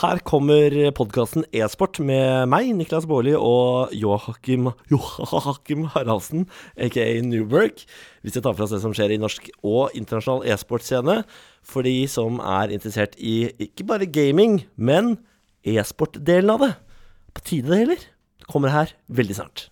Her kommer podkasten E-sport med meg, Niklas Baarli, og Joakim, Joakim Haraldsen, aka Newberg. hvis jeg tar for oss det som skjer i norsk og internasjonal e-sportscene. For de som er interessert i ikke bare gaming, men e-sport-delen av det. På tide det heller. Det kommer her veldig snart.